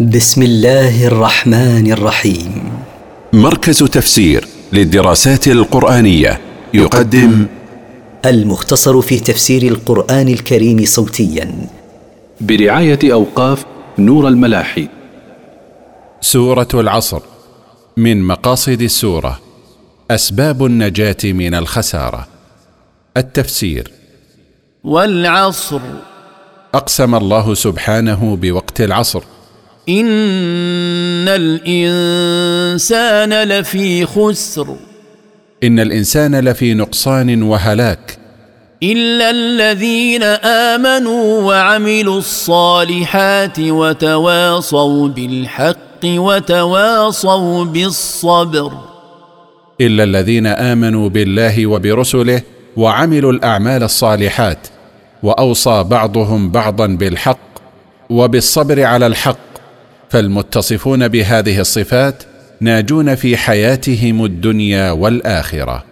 بسم الله الرحمن الرحيم. مركز تفسير للدراسات القرآنية يقدم المختصر في تفسير القرآن الكريم صوتيا. برعاية أوقاف نور الملاحي. سورة العصر من مقاصد السورة. أسباب النجاة من الخسارة. التفسير. والعصر. أقسم الله سبحانه بوقت العصر. إن الإنسان لفي خسر. إن الإنسان لفي نقصان وهلاك. إلا الذين آمنوا وعملوا الصالحات وتواصوا بالحق وتواصوا بالصبر. إلا الذين آمنوا بالله وبرسله وعملوا الأعمال الصالحات وأوصى بعضهم بعضا بالحق وبالصبر على الحق فالمتصفون بهذه الصفات ناجون في حياتهم الدنيا والآخرة.